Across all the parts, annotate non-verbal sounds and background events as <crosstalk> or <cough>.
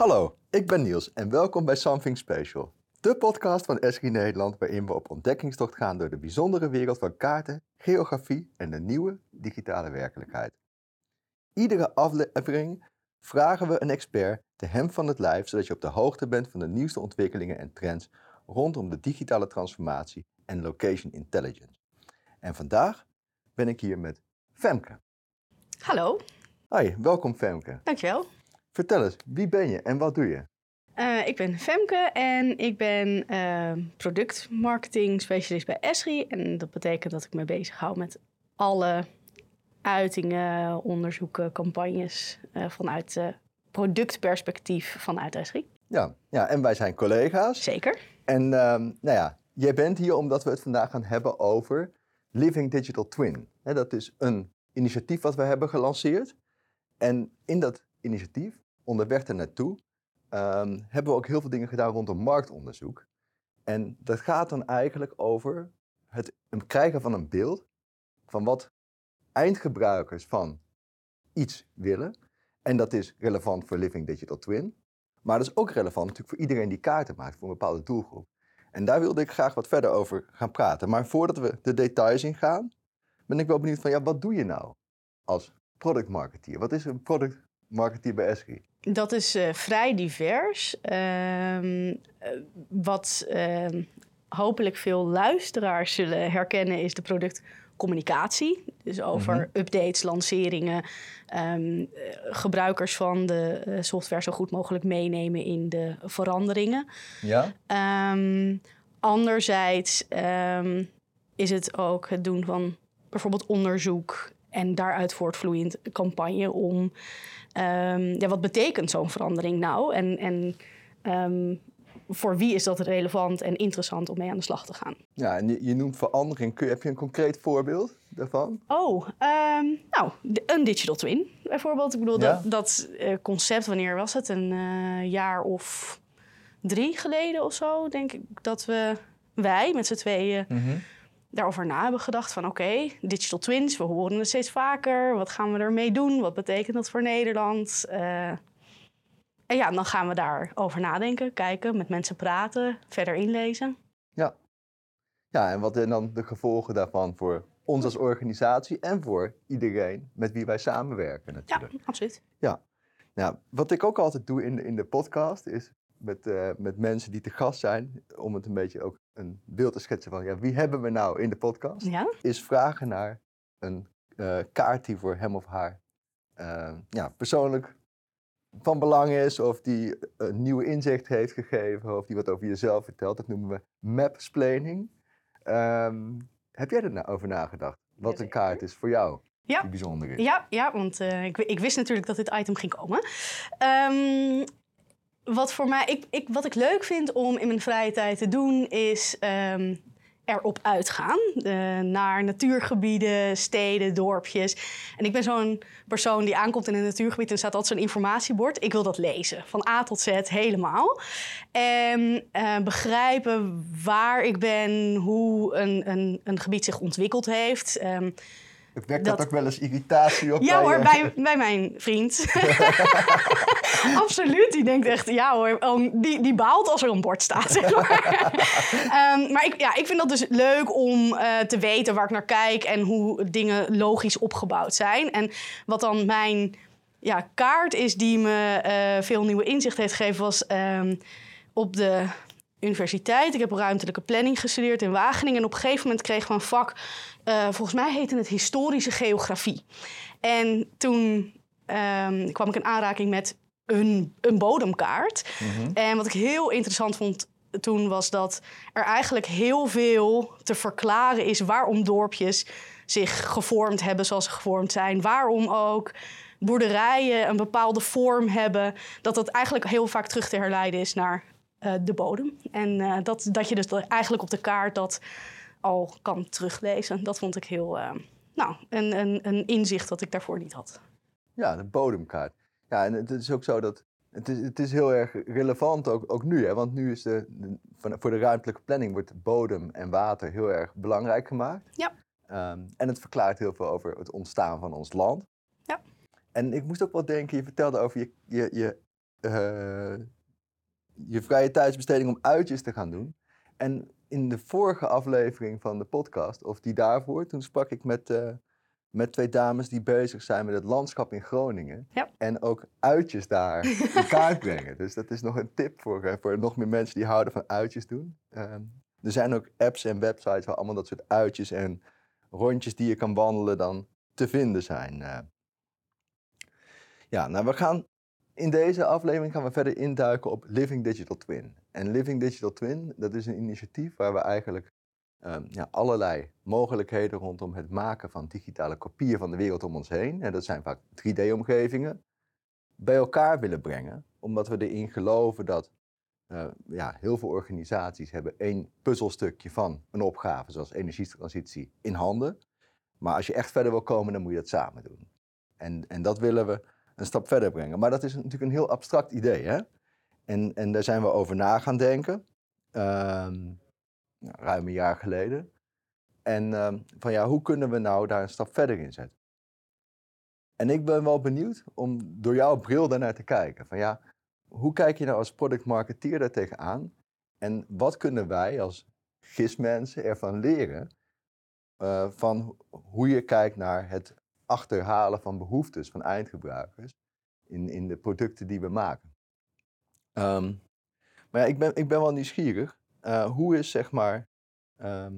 Hallo, ik ben Niels en welkom bij Something Special. De podcast van Esri Nederland waarin we op ontdekkingstocht gaan door de bijzondere wereld van kaarten, geografie en de nieuwe digitale werkelijkheid. Iedere aflevering vragen we een expert de hem van het lijf, zodat je op de hoogte bent van de nieuwste ontwikkelingen en trends rondom de digitale transformatie en location intelligence. En vandaag ben ik hier met Femke. Hallo, Hoi, welkom Femke. dankjewel. Vertel eens, wie ben je en wat doe je? Eh, ik ben Femke en ik ben eh, productmarketing specialist bij Esri. En dat betekent dat ik me bezighoud met alle uitingen, onderzoeken, campagnes eh, vanuit productperspectief vanuit Esri. Ja, ja, en wij zijn collega's. Zeker. En ehm, nou ja, jij bent hier omdat we het vandaag gaan hebben over Living Digital Twin. Dat is een initiatief wat we hebben gelanceerd. En in dat initiatief, onderweg er naartoe, ehm, hebben we ook heel veel dingen gedaan rondom marktonderzoek. En dat gaat dan eigenlijk over het krijgen van een beeld van wat eindgebruikers van iets willen. En dat is relevant voor Living Digital Twin. Maar dat is ook relevant natuurlijk voor iedereen die kaarten maakt voor een bepaalde doelgroep. En daar wilde ik graag wat verder over gaan praten. Maar voordat we de details ingaan, ben ik wel benieuwd van, ja, wat doe je nou als product marketeer? Wat is een product marketeer bij Esri? Dat is eh, vrij divers. Ehm, eh, wat ehm, hopelijk veel luisteraars zullen herkennen is de productcommunicatie. Dus over updates, lanceringen, ehm, eh, gebruikers van de software zo goed mogelijk meenemen in de veranderingen. Ja? Ehm, anderzijds ehm, is het ook het doen van bijvoorbeeld onderzoek en daaruit voortvloeiend campagne om ehm, ja, wat betekent zo'n verandering nou en, en ehm, voor wie is dat relevant en interessant om mee aan de slag te gaan. Ja, en je, je noemt verandering. Kun heb je een concreet voorbeeld daarvan? Oh, ehm, nou, een digital twin bijvoorbeeld. Ik bedoel, Ja. dat, dat eh, concept, wanneer was het? Een eh, jaar of drie geleden of zo, denk ik, dat we, wij met z'n tweeën daarover na hebben gedacht van oké, digital twins, we horen het steeds vaker. Wat gaan we ermee doen? Wat betekent dat voor Nederland? Eh, en ja, dan gaan we daarover nadenken, kijken, met mensen praten, verder inlezen. Ja. Ja, en wat zijn dan de gevolgen daarvan voor ons als organisatie en voor iedereen met wie wij samenwerken Ja, natuurlijk? absoluut. Nou, wat ik ook altijd doe in de, in de podcast is met, eh, met mensen die te gast zijn, om het een beetje ook een beeld te schetsen van ja, wie hebben we nou in de podcast, Ja? is vragen naar een eh, kaart die voor hem of haar eh, ja, persoonlijk van belang is, of die een nieuwe inzicht heeft gegeven, of die wat over jezelf vertelt. Dat noemen we mapsplaining. Ehm, heb jij er nou over nagedacht? Wat een kaart is voor jou Ja. die bijzonder is? Ja, ja want eh, ik, ik wist natuurlijk dat dit item ging komen. Ehm, wat voor mij, ik, ik, wat ik leuk vind om in mijn vrije tijd te doen, is ehm, erop uitgaan. Eh, naar natuurgebieden, steden, dorpjes. En ik ben zo'n persoon die aankomt in een natuurgebied en staat altijd zo'n informatiebord. Ik wil dat lezen, van A tot Z helemaal. En eh, begrijpen waar ik ben, hoe een, een, een gebied zich ontwikkeld heeft. Ehm, Wekt dat, Dat- ook wel eens irritatie op? ja bij hoor, je? bij, bij mijn vriend. <laughs> Absoluut. Die denkt echt, ja hoor, oh, die, die baalt als er een bord staat. Zeg maar <laughs> Ehm, maar ik, ja, ik vind dat dus leuk om eh, te weten waar ik naar kijk en hoe dingen logisch opgebouwd zijn. En wat dan mijn ja, kaart is die me eh, veel nieuwe inzicht heeft gegeven, was ehm, op de universiteit. Ik heb ruimtelijke planning gestudeerd in Wageningen. En op een gegeven moment kregen we een vak, eh, volgens mij heette het historische geografie. En toen ehm, kwam ik in aanraking met een, een bodemkaart. En wat ik heel interessant vond toen was dat er eigenlijk heel veel te verklaren is waarom dorpjes zich gevormd hebben zoals ze gevormd zijn. Waarom ook boerderijen een bepaalde vorm hebben. Dat dat eigenlijk heel vaak terug te herleiden is naar eh, de bodem. En eh, dat, dat je dus eigenlijk op de kaart dat al kan teruglezen. Dat vond ik heel, eh, nou, een, een, een inzicht dat ik daarvoor niet had. Ja, de bodemkaart. Ja, en het is ook zo dat het is, het is heel erg relevant ook, ook nu. Hè? Want nu is de, voor de ruimtelijke planning wordt bodem en water heel erg belangrijk gemaakt. Ja. Ehm, en het verklaart heel veel over het ontstaan van ons land. Ja. En ik moest ook wel denken, je vertelde over je, je, je je vrije tijdsbesteding om uitjes te gaan doen. En in de vorige aflevering van de podcast, of die daarvoor, toen sprak ik met, eh, met twee dames die bezig zijn met het landschap in Groningen. Ja. En ook uitjes daar <laughs> in kaart brengen. Dus dat is nog een tip voor, eh, voor nog meer mensen die houden van uitjes doen. Ehm, er zijn ook apps en websites waar allemaal dat soort uitjes en rondjes die je kan wandelen dan te vinden zijn. eh. Ja, nou we gaan in deze aflevering gaan we verder induiken op Living Digital Twin. En Living Digital Twin, dat is een initiatief waar we eigenlijk ehm, ja, allerlei mogelijkheden rondom het maken van digitale kopieën van de wereld om ons heen, en dat zijn vaak 3D-omgevingen, bij elkaar willen brengen. Omdat we erin geloven dat eh, ja, heel veel organisaties hebben één puzzelstukje van een opgave, zoals energietransitie, in handen. Maar als je echt verder wil komen, dan moet je dat samen doen. En, en dat willen we een stap verder brengen. Maar dat is natuurlijk een heel abstract idee. Hè? En, en daar zijn we over na gaan denken. ehm, nou, ruim een jaar geleden. En ehm, van ja, hoe kunnen we nou daar een stap verder in zetten? En ik ben wel benieuwd om door jouw bril daarnaar te kijken. Van ja, hoe kijk je nou als product marketeer daar tegenaan? En wat kunnen wij als GIS-mensen ervan leren eh, van hoe je kijkt naar het achterhalen van behoeftes van eindgebruikers in, in de producten die we maken. Ehm, maar ja, ik ben, ik ben wel nieuwsgierig. Eh, hoe is zeg maar ehm,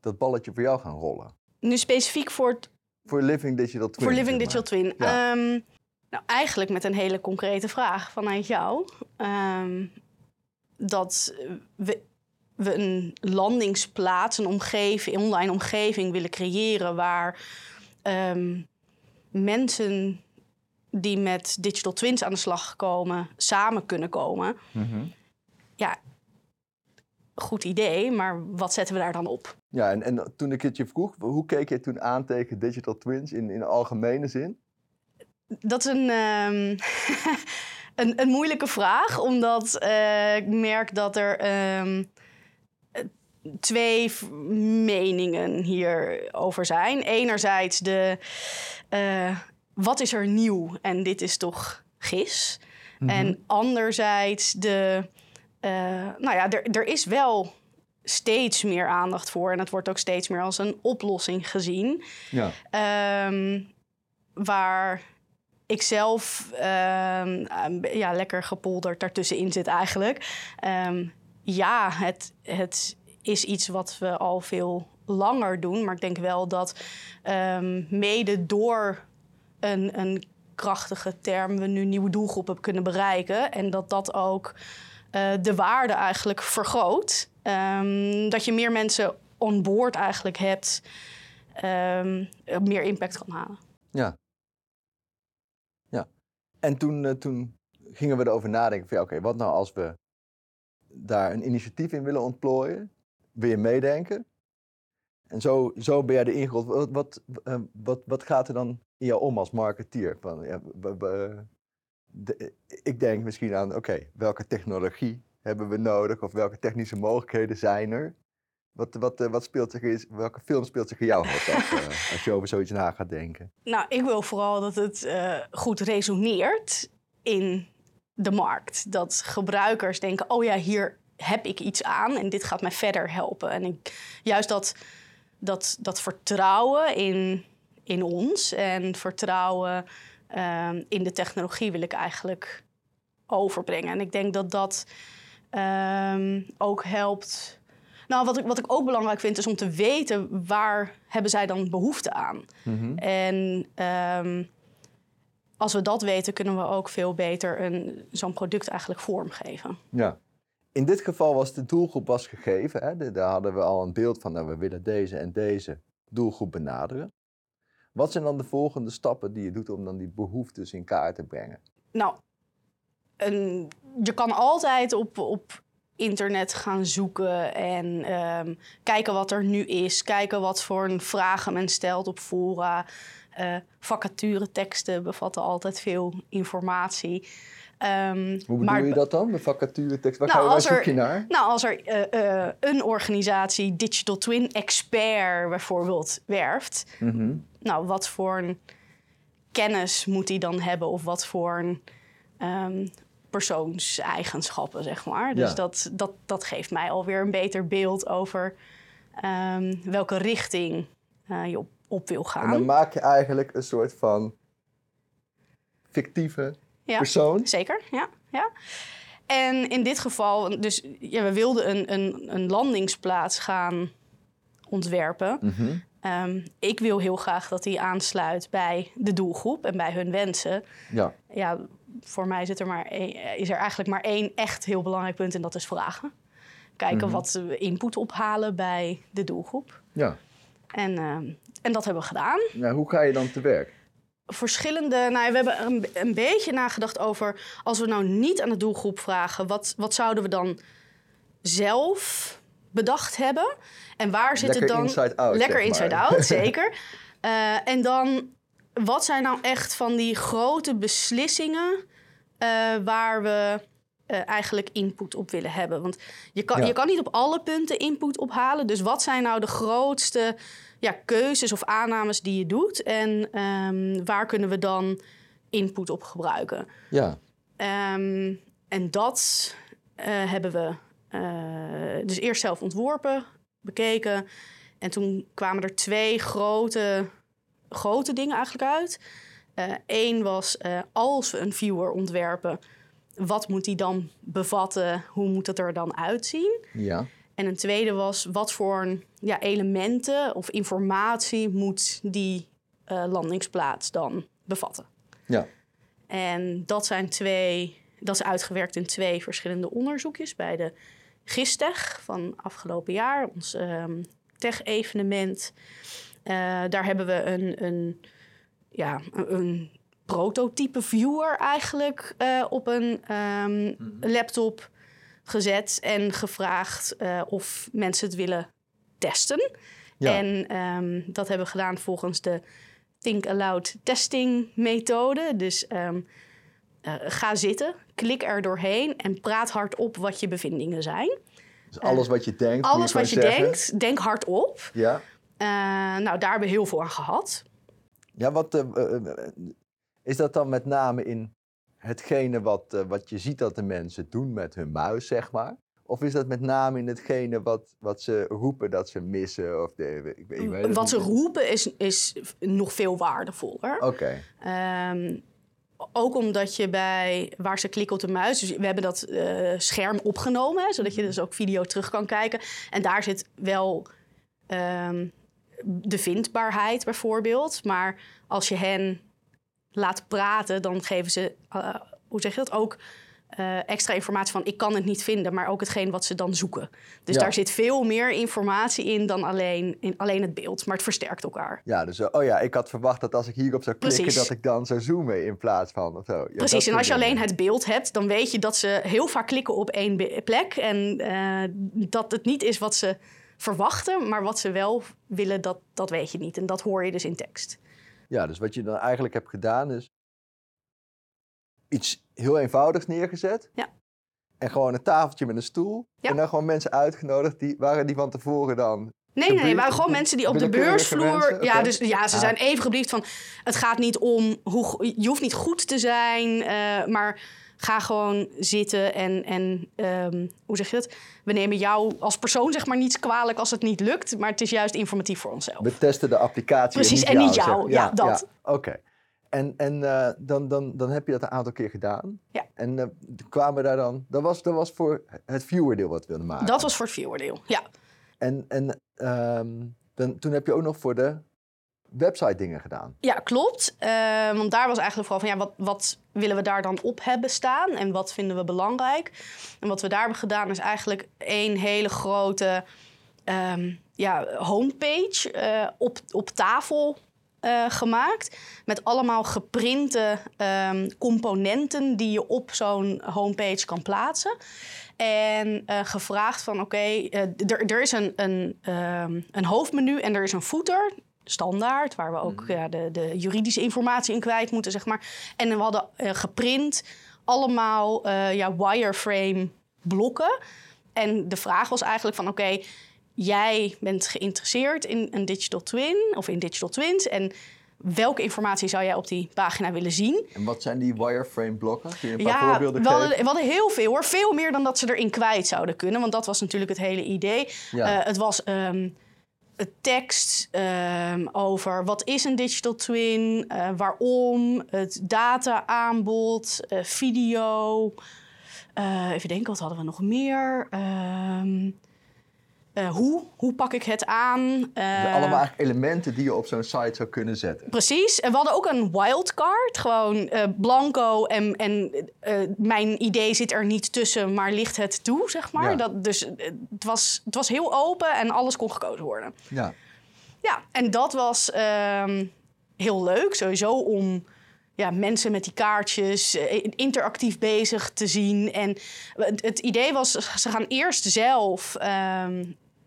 dat balletje voor jou gaan rollen? Nu specifiek voor, Voor Living Digital Twin. voor Living. Digital Twin. Ja. Ehm, nou, eigenlijk met een hele concrete vraag vanuit jou. Dat we, we een landingsplaats, een omgeving, online omgeving willen creëren waar ehm, mensen die met digital twins aan de slag komen, samen kunnen komen. Mhm. Ja, goed idee, maar wat zetten we daar dan op? Ja, en, en toen ik het je vroeg, hoe keek je toen aan tegen digital twins in, in algemene zin? Dat is een, ehm, <laughs> een, een moeilijke vraag, omdat eh, ik merk dat er ehm, eh, twee meningen hierover zijn. Enerzijds de eh, wat is er nieuw en dit is toch gis. En anderzijds de, eh, nou ja, er, is wel steeds meer aandacht voor en het wordt ook steeds meer als een oplossing gezien. Ja. Ehm, waar ik zelf ehm, eh, ja, lekker gepolderd daartussenin zit eigenlijk. Ehm, ja, het, het is iets wat we al veel langer doen. Maar ik denk wel dat ehm, mede door een, een krachtige term... we nu nieuwe doelgroepen kunnen bereiken. En dat dat ook eh, de waarde eigenlijk vergroot. Ehm, dat je meer mensen on board eigenlijk hebt... ehm, meer impact kan halen. Ja. Ja. En toen, eh, toen gingen we erover nadenken van ja, oké, wat nou als we daar een initiatief in willen ontplooien? Wil je meedenken? En zo, zo ben jij de ingerold. Wat, wat, eh, wat, wat gaat er dan in jou om als marketeer? Van, ja, we- we- de- ik denk misschien aan, oké, welke technologie hebben we nodig? Of welke technische mogelijkheden zijn er? Wat, wat, eh, wat speelt zich, in- welke film speelt zich in jouw hoofd af eh, <laughs> als je over zoiets na gaat denken? Nou, ik wil vooral dat het goed resoneert in de markt. Dat gebruikers denken, oh ja, hier heb ik iets aan en dit gaat mij verder helpen. En ik, juist dat, dat, dat vertrouwen in, in ons en vertrouwen ehm, in de technologie wil ik eigenlijk overbrengen. En ik denk dat dat ehm, ook helpt. Nou, wat ik, wat ik ook belangrijk vind is om te weten waar hebben zij dan behoefte aan. En ehm, als we dat weten, kunnen we ook veel beter een, zo'n product eigenlijk vormgeven. Ja. In dit geval was de doelgroep was gegeven. Hè? Daar hadden we al een beeld van, nou, we willen deze en deze doelgroep benaderen. Wat zijn dan de volgende stappen die je doet om dan die behoeftes in kaart te brengen? Nou, een, je kan altijd op, op internet gaan zoeken en ehm, kijken wat er nu is. Kijken wat voor vragen men stelt op fora. Eh vacatureteksten bevatten altijd veel informatie. Ehm, Hoe bedoel maar- je dat dan? De vacature tekst? Waar, Nou, ga je, waar als zoek er- je naar? Nou, als er eh, eh, een organisatie Digital Twin Expert bijvoorbeeld werft, Mhm. nou, wat voor een kennis moet die dan hebben? Of wat voor een, ehm, persoonseigenschappen, zeg maar. Dus Ja. dat, dat, dat geeft mij alweer een beter beeld over ehm, welke richting eh, je op, op wil gaan. En dan maak je eigenlijk een soort van fictieve Ja. persoon. Zeker, ja. ja. En in dit geval, dus ja, we wilden een, een, een landingsplaats gaan ontwerpen. Mhm. Ehm, ik wil heel graag dat die aansluit bij de doelgroep en bij hun wensen. Ja. Ja, voor mij zit er maar één- is er eigenlijk maar één echt heel belangrijk punt en dat is vragen. Kijken wat we input ophalen bij de doelgroep. ja. En, ehm, en dat hebben we gedaan. Nou, hoe ga je dan te werk? Verschillende. Nou, ja, we hebben een, een beetje nagedacht over. Als we nou niet aan de doelgroep vragen, wat, wat zouden we dan zelf bedacht hebben? En waar zit Lekker het dan? inside out, Lekker zeg inside out, <laughs> zeker. Eh, en dan, wat zijn nou echt van die grote beslissingen eh, waar we eh, eigenlijk input op willen hebben? Want je kan, Ja. je kan niet op alle punten input ophalen. Dus wat zijn nou de grootste ja, keuzes of aannames die je doet? En ehm, waar kunnen we dan input op gebruiken? Ja. Ehm, en dat eh, hebben we eh, dus eerst zelf ontworpen, bekeken. En toen kwamen er twee grote, grote dingen eigenlijk uit. Eén was, eh, als we een viewer ontwerpen, wat moet die dan bevatten? Hoe moet het er dan uitzien? Ja. En een tweede was, wat voor ja, elementen of informatie moet die eh, landingsplaats dan bevatten? Ja. En dat zijn twee, dat is uitgewerkt in twee verschillende onderzoekjes bij de GISTEG van afgelopen jaar, ons ehm, tech-evenement. Eh, daar hebben we een, een, ja, een, een prototype viewer eigenlijk eh, op een ehm, laptop gezet en gevraagd eh, of mensen het willen testen. Ja. En ehm, dat hebben we gedaan volgens de Think Aloud testing methode. Dus ehm, eh, ga zitten, klik er doorheen en praat hardop wat je bevindingen zijn. Dus alles wat je denkt. Alles wat je gewoon zeggen. denkt, denk hardop. Ja. Eh, nou, daar hebben we heel veel aan gehad. Ja, wat, eh, eh, eh, is dat dan met name in hetgene wat, eh, wat je ziet dat de mensen doen met hun muis, zeg maar? Of is dat met name in hetgene wat, wat ze roepen dat ze missen? Of de, ik, weet- ik weet het Wat ze roepen is, is nog veel waardevoller. Oké, Ehm, ook omdat je bij waar ze klikken op de muis, dus we hebben dat eh, scherm opgenomen, hè, zodat je dus ook video terug kan kijken. En daar zit wel ehm, de vindbaarheid bijvoorbeeld. Maar als je hen laat praten, dan geven ze, eh, hoe zeg je dat, ook eh, extra informatie van ik kan het niet vinden, maar ook hetgeen wat ze dan zoeken. Dus Ja. daar zit veel meer informatie in dan alleen, in alleen het beeld, maar het versterkt elkaar. ja, dus eh, oh ja, ik had verwacht dat als ik hierop zou klikken, Precies. dat ik dan zou zoomen in plaats van of zo. Ja, Precies, en als je alleen het beeld hebt, dan weet je dat ze heel vaak klikken op één plek. En dat het niet is wat ze verwachten, maar wat ze wel willen, dat, dat weet je niet. En dat hoor je dus in tekst. Ja, dus wat je dan eigenlijk hebt gedaan is iets heel eenvoudigs neergezet. Ja. En gewoon een tafeltje met een stoel. Ja. En dan gewoon mensen uitgenodigd. Die, waren die van tevoren dan? Nee, nee, nee, waren gewoon mensen die op de beursvloer. Ja, dus ja, ze Ah. zijn even gebriefd van. Het gaat niet om hoe je hoeft niet goed te zijn, eh, maar ga gewoon zitten en, en ehm, hoe zeg je dat? We nemen jou als persoon zeg maar niet kwalijk als het niet lukt, maar het is juist informatief voor onszelf. We testen de applicatie Precies, en niet en jou. niet zeg. jou. Ja, dat. Oké. En, en eh, dan, dan, dan heb je dat een aantal keer gedaan. Ja. En eh, kwamen daar dan... Dat was, dat was voor het viewerdeel wat we wilden maken. Dat was voor het viewerdeel. Ja, En, en ehm, dan, toen heb je ook nog voor de website dingen gedaan. Ja, klopt. Eh, want daar was eigenlijk vooral van ja, wat, wat willen we daar dan op hebben staan en wat vinden we belangrijk? En wat we daar hebben gedaan is eigenlijk één hele grote ehm, ja, homepage eh, op, op tafel eh, gemaakt. Met allemaal geprinte ehm, componenten die je op zo'n homepage kan plaatsen. En eh, gevraagd van oké, eh, er er is een, een, een hoofdmenu en er is een footer standaard, waar we ook ja, de, de juridische informatie in kwijt moeten, zeg maar. En we hadden eh, geprint allemaal eh, ja, wireframe blokken. En de vraag was eigenlijk van, oké, jij bent geïnteresseerd in een digital twin of in digital twins. En welke informatie zou jij op die pagina willen zien? En wat zijn die wireframe blokken? Kun je een paar Ja, voorbeelden we hadden, geven? we hadden heel veel hoor. Veel meer dan dat ze erin kwijt zouden kunnen. Want dat was natuurlijk het hele idee. Ja. Eh, het was ehm, tekst ehm, over wat is een digital twin, eh, waarom, het data-aanbod, eh, video. Eh, even denken, wat hadden we nog meer? Ehm, eh, hoe? Hoe pak ik het aan? Eh, Allemaal elementen die je op zo'n site zou kunnen zetten. Precies. En we hadden ook een wildcard. Gewoon eh, blanco en, en mijn idee zit er niet tussen, maar ligt het toe, zeg maar. Ja. Dat, dus het, was, het was heel open en alles kon gekozen worden. Ja. Ja, en dat was ehm, heel leuk sowieso om ja, mensen met die kaartjes interactief bezig te zien. En het, het idee was, ze gaan eerst zelf ehm,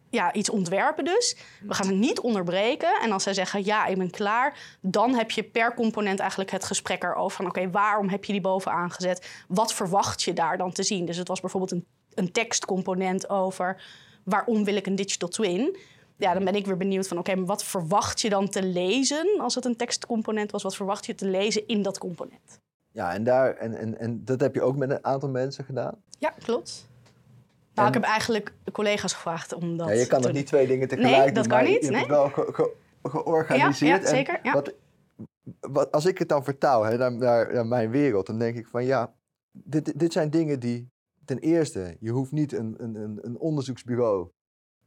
ja, iets ontwerpen dus. We gaan ze niet onderbreken. En als zij zeggen, ja, ik ben klaar... dan heb je per component eigenlijk het gesprek erover. Van, oké, waarom heb je die bovenaan gezet? Wat verwacht je daar dan te zien? Dus het was bijvoorbeeld een, een tekstcomponent over... waarom wil ik een digital twin? Ja, dan ben ik weer benieuwd van, oké, maar wat verwacht je dan te lezen... als het een tekstcomponent was? Wat verwacht je te lezen in dat component? Ja, en, daar, en, en, en dat heb je ook met een aantal mensen gedaan. Ja, klopt. Nou, En- ik heb eigenlijk collega's gevraagd om dat Ja, je kan nog niet twee dingen tegelijk Nee, doen, dat kan maar niet, Je hebt nee. wel ge- ge- georganiseerd. Ja, ja, zeker, ja. Wat, wat, als ik het dan vertaal hè, naar, naar, naar mijn wereld, dan denk ik van ja, dit, dit zijn dingen die ten eerste, je hoeft niet een, een, een, onderzoeksbureau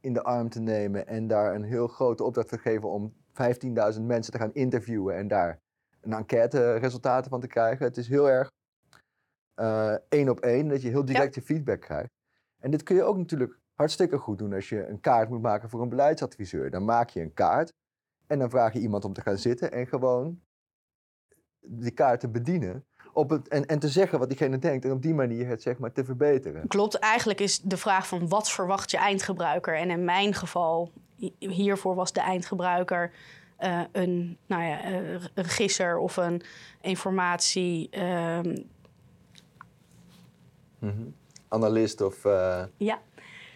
in de arm te nemen en daar een heel grote opdracht te geven om 15.000 mensen te gaan interviewen en daar een enquête resultaten van te krijgen. Het is heel erg eh, één op één, dat je heel direct je feedback krijgt. En dit kun je ook natuurlijk hartstikke goed doen als je een kaart moet maken voor een beleidsadviseur. Dan maak je een kaart en dan vraag je iemand om te gaan zitten en gewoon die kaart te bedienen. Op het, en, en te zeggen wat diegene denkt en op die manier het zeg maar te verbeteren. Klopt, eigenlijk is de vraag van wat verwacht je eindgebruiker? En in mijn geval, hi- hiervoor was de eindgebruiker eh, een, nou ja, eh, een gisser of een informatie. ehm, Analist of... eh, ja,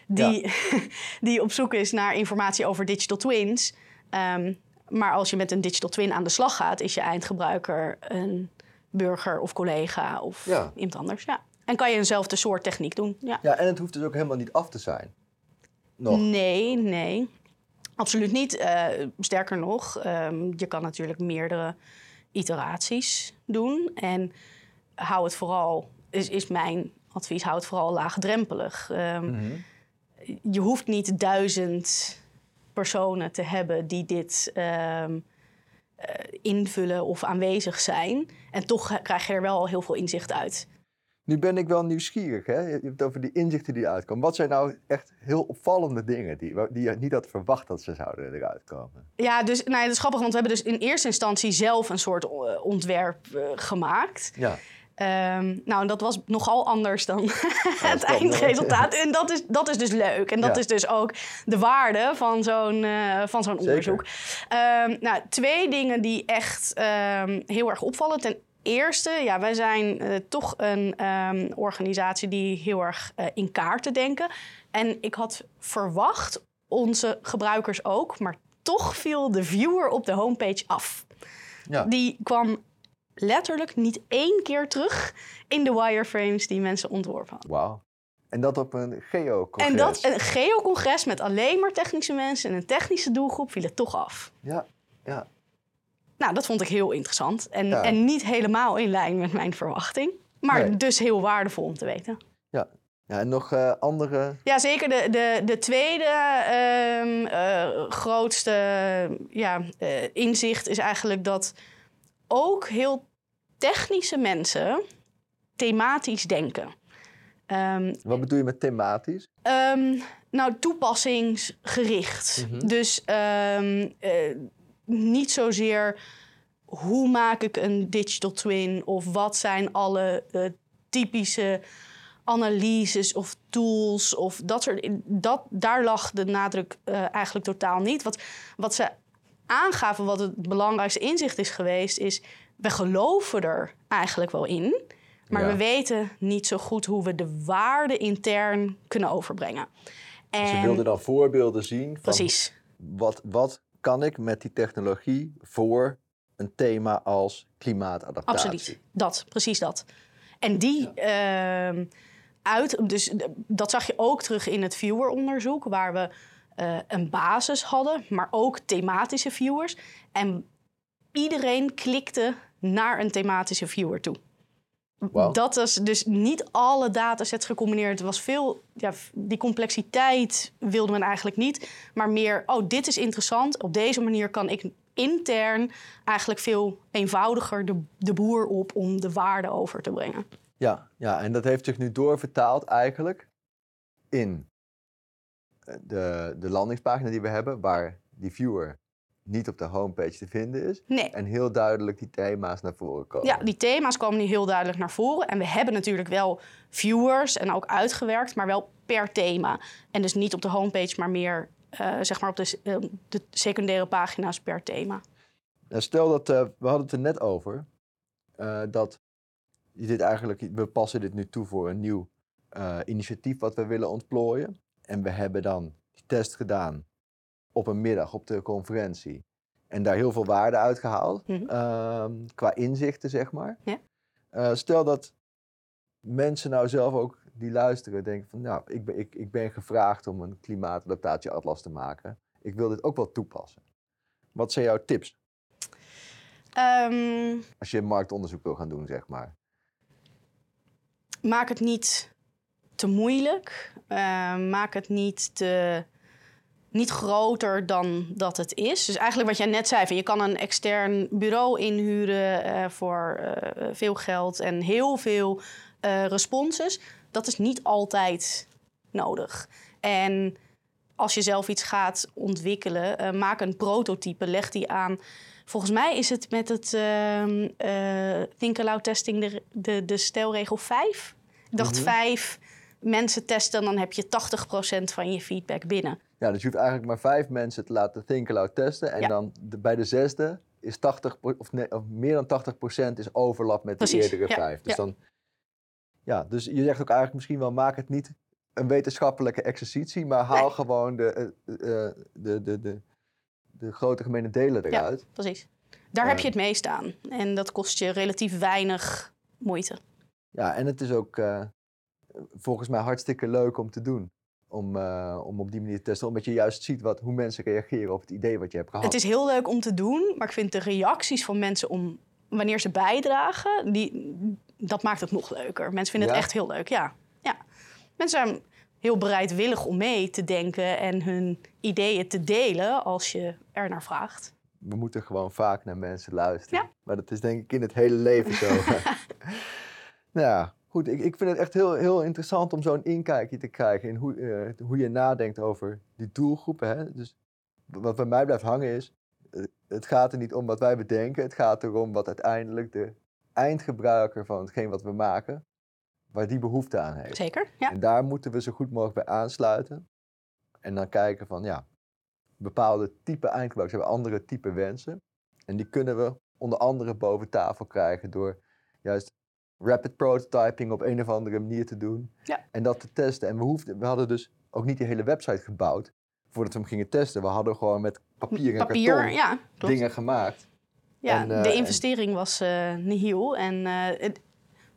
die, <laughs> die op zoek is naar informatie over digital twins. Ehm, maar als je met een digital twin aan de slag gaat, is je eindgebruiker een burger of collega of Ja. iemand anders. Ja. En kan je eenzelfde soort techniek doen. Ja. ja, en het hoeft dus ook helemaal niet af te zijn. Nog. Nee, nee. Absoluut niet. Eh, sterker nog, ehm, je kan natuurlijk meerdere iteraties doen. En hou het vooral, is, is mijn advies, hou het vooral laagdrempelig. Ehm, Mhm. Je hoeft niet duizend personen te hebben die dit ehm, eh, invullen of aanwezig zijn. En toch krijg je er wel heel veel inzicht uit. Nu ben ik wel nieuwsgierig. Hè? Je hebt het over die inzichten die eruit komen. Wat zijn nou echt heel opvallende dingen die, die je niet had verwacht dat ze zouden eruit komen? Ja, dus nou ja, dat is grappig, want we hebben dus in eerste instantie zelf een soort eh, ontwerp eh, gemaakt. Ja. Ehm, nou, en dat was nogal anders dan <laughs> het eindresultaat. En dat is, dat is dus leuk. En dat Ja. is dus ook de waarde van zo'n eh, van zo'n onderzoek. Ehm, nou, twee dingen die echt ehm, heel erg opvallen. Ten eerste, ja, wij zijn eh, toch een organisatie die heel erg eh, in kaarten denken. En ik had verwacht, onze gebruikers ook, maar toch viel de viewer op de homepage af. ja. Die kwam letterlijk niet één keer terug in de wireframes die mensen ontworpen hadden. Wauw. En dat op een geo-congres. En dat een geocongres met alleen maar technische mensen en een technische doelgroep viel het toch af. Ja, ja. Nou, dat vond ik heel interessant. En, Ja. en niet helemaal in lijn met mijn verwachting. Maar Nee. dus heel waardevol om te weten. ja. ja en nog eh, andere... Ja, zeker. De, de, de tweede ehm, eh, grootste ja, eh, inzicht is eigenlijk dat ook heel technische mensen thematisch denken. Ehm, Wat bedoel je met thematisch? Ehm, nou, toepassingsgericht. Mhm. Dus ehm, eh, niet zozeer hoe maak ik een digital twin of wat zijn alle eh, typische analyses of tools of dat soort. Dat, daar lag de nadruk eh, eigenlijk totaal niet. Wat, wat ze aangaven, wat het belangrijkste inzicht is geweest, is we geloven er eigenlijk wel in. Maar Ja. we weten niet zo goed hoe we de waarde intern kunnen overbrengen. En, Ze wilden dan voorbeelden zien van Precies. wat, wat kan ik met die technologie voor een thema als klimaatadaptatie. Absoluut, dat, precies dat. En die ehm, uit, dus dat zag je ook terug in het vieweronderzoek, waar we eh, een basis hadden, maar ook thematische viewers. En iedereen klikte naar een thematische viewer toe. Dat was dus niet alle datasets gecombineerd. Het was veel, ja, die complexiteit wilde men eigenlijk niet. Maar meer, oh, dit is interessant. Op deze manier kan ik intern eigenlijk veel eenvoudiger de, de boer op om de waarde over te brengen. Ja, ja, en dat heeft zich nu doorvertaald eigenlijk in de, de landingspagina die we hebben, waar die viewer niet op de homepage te vinden is. Nee. En heel duidelijk die thema's naar voren komen. Ja, die thema's komen nu heel duidelijk naar voren. En we hebben natuurlijk wel viewers en ook uitgewerkt, maar wel per thema. En dus niet op de homepage, maar meer eh, zeg maar op de, eh, de secundaire pagina's per thema. Nou, stel dat, eh, we hadden het er net over, dat je dit eigenlijk, we passen dit nu toe voor een nieuw initiatief wat we willen ontplooien. En we hebben dan die test gedaan op een middag op de conferentie. En daar heel veel waarde uitgehaald, Mhm. ehm, qua inzichten zeg maar. Ja. Eh, stel dat mensen nou zelf ook die luisteren denken van, nou, ik ben, ik, ik ben gevraagd om een klimaatadaptatieatlas te maken. Ik wil dit ook wel toepassen. Wat zijn jouw tips? Ehm, Als je marktonderzoek wil gaan doen, zeg maar. maak het niet te moeilijk. Eh, maak het niet te niet groter dan dat het is. Dus eigenlijk wat jij net zei, van je kan een extern bureau inhuren eh, voor eh, veel geld en heel veel eh, responses. Dat is niet altijd nodig. En als je zelf iets gaat ontwikkelen, maak een prototype, leg die aan. Volgens mij is het met het ehm eh, Think Aloud Testing de, de, de stelregel 5. Ik dacht Mhm. vijf mensen testen, dan heb je 80% van je feedback binnen. Ja, dus je hoeft eigenlijk maar vijf mensen te laten think aloud testen. En Ja. dan de- bij de zesde is 80, pro- of, nee, of meer dan 80% is overlap met de eerdere ja, vijf. Dus ja. dan, ja, dus je zegt ook eigenlijk misschien wel, maak het niet een wetenschappelijke exercitie, maar haal Nee. gewoon de, eh, eh, de, de, de, de grote gemene delen Ja. eruit. Precies. Daar Ja. heb je het meest aan. En dat kost je relatief weinig moeite. Ja, en het is ook eh, volgens mij hartstikke leuk om te doen. Om, eh, om op die manier te testen, omdat je juist ziet wat, hoe mensen reageren op het idee wat je hebt gehad. Het is heel leuk om te doen, maar ik vind de reacties van mensen om wanneer ze bijdragen, die, dat maakt het nog leuker. Mensen vinden Ja? het echt heel leuk, ja. ja. Mensen zijn heel bereidwillig om mee te denken en hun ideeën te delen als je er naar vraagt. we moeten gewoon vaak naar mensen luisteren. Ja. Maar dat is denk ik in het hele leven zo. nou <laughs> ja, goed. Ik, ik vind het echt heel, heel interessant om zo'n inkijkje te krijgen in hoe, eh, hoe je nadenkt over die doelgroepen. Hè? Dus wat bij mij blijft hangen is, eh, het gaat er niet om wat wij bedenken. Het gaat erom wat uiteindelijk de eindgebruiker van hetgeen wat we maken, waar die behoefte aan heeft. Zeker, ja. En daar moeten we zo goed mogelijk bij aansluiten. En dan kijken van, ja, bepaalde type eindgebruikers hebben andere type wensen. En die kunnen we onder andere boven tafel krijgen door juist rapid prototyping op een of andere manier te doen. Ja. En dat te testen. En we, hoefden, we hadden dus ook niet die hele website gebouwd voordat we hem gingen testen. We hadden gewoon met papier en Papier, karton ja, dingen gemaakt. Ja, En, eh, de en- investering was eh nihil. En eh, het-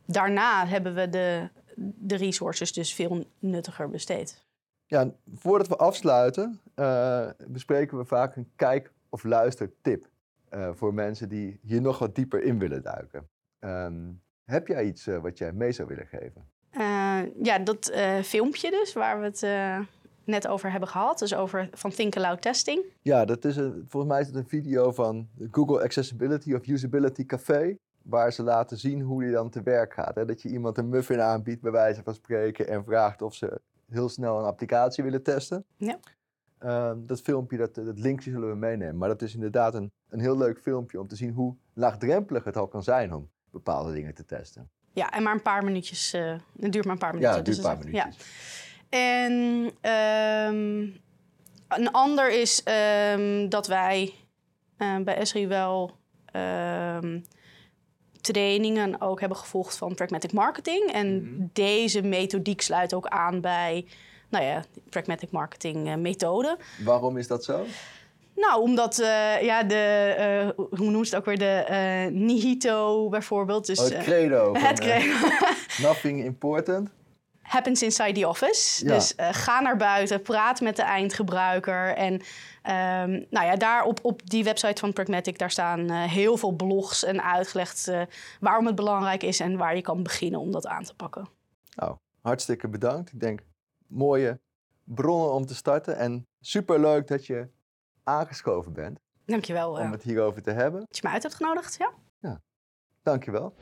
daarna hebben we de, de resources dus veel nuttiger besteed. Ja, voordat we afsluiten, eh, bespreken we vaak een kijk- of luistertip eh, voor mensen die hier nog wat dieper in willen duiken. Ehm, heb jij iets eh, wat jij mee zou willen geven? Eh, ja, dat eh, filmpje dus, waar we het net over hebben gehad. Dus over van Think Aloud Testing. Ja, dat is een, volgens mij is het een video van Google Accessibility of Usability Café. Waar ze laten zien hoe die dan te werk gaat. Hè? Dat je iemand een muffin aanbiedt, bij wijze van spreken, en vraagt of ze heel snel een applicatie willen testen. Ja. Ehm, dat filmpje, dat, dat linkje zullen we meenemen. Maar dat is inderdaad een, een heel leuk filmpje om te zien hoe laagdrempelig het al kan zijn om bepaalde dingen te testen. Ja, en maar een paar minuutjes. eh, het duurt maar een paar Ja, minuten. het duurt dus een paar minuutjes. Ja. En ehm, een ander is ehm, dat wij eh, bij Esri wel ehm, trainingen ook hebben gevolgd van pragmatic marketing. En Mhm. deze methodiek sluit ook aan bij nou ja, pragmatic marketing eh, methode. Waarom is dat zo? Nou, omdat uh, ja, de, uh, hoe noemt het ook weer, de uh, Nihito bijvoorbeeld. Dus, oh, het credo. <laughs> het credo. <laughs> nothing important. Happens inside the office. Ja. Dus ga naar buiten, praat met de eindgebruiker. En um, nou ja, daar op, op die website van Pragmatic, daar staan heel veel blogs en uitgelegd waarom het belangrijk is en waar je kan beginnen om dat aan te pakken. Nou, hartstikke bedankt. Ik denk mooie bronnen om te starten. En superleuk dat je aangeschoven bent. Dankjewel. Om het hierover te hebben. Dat je me uit hebt genodigd, ja. Ja, dankjewel.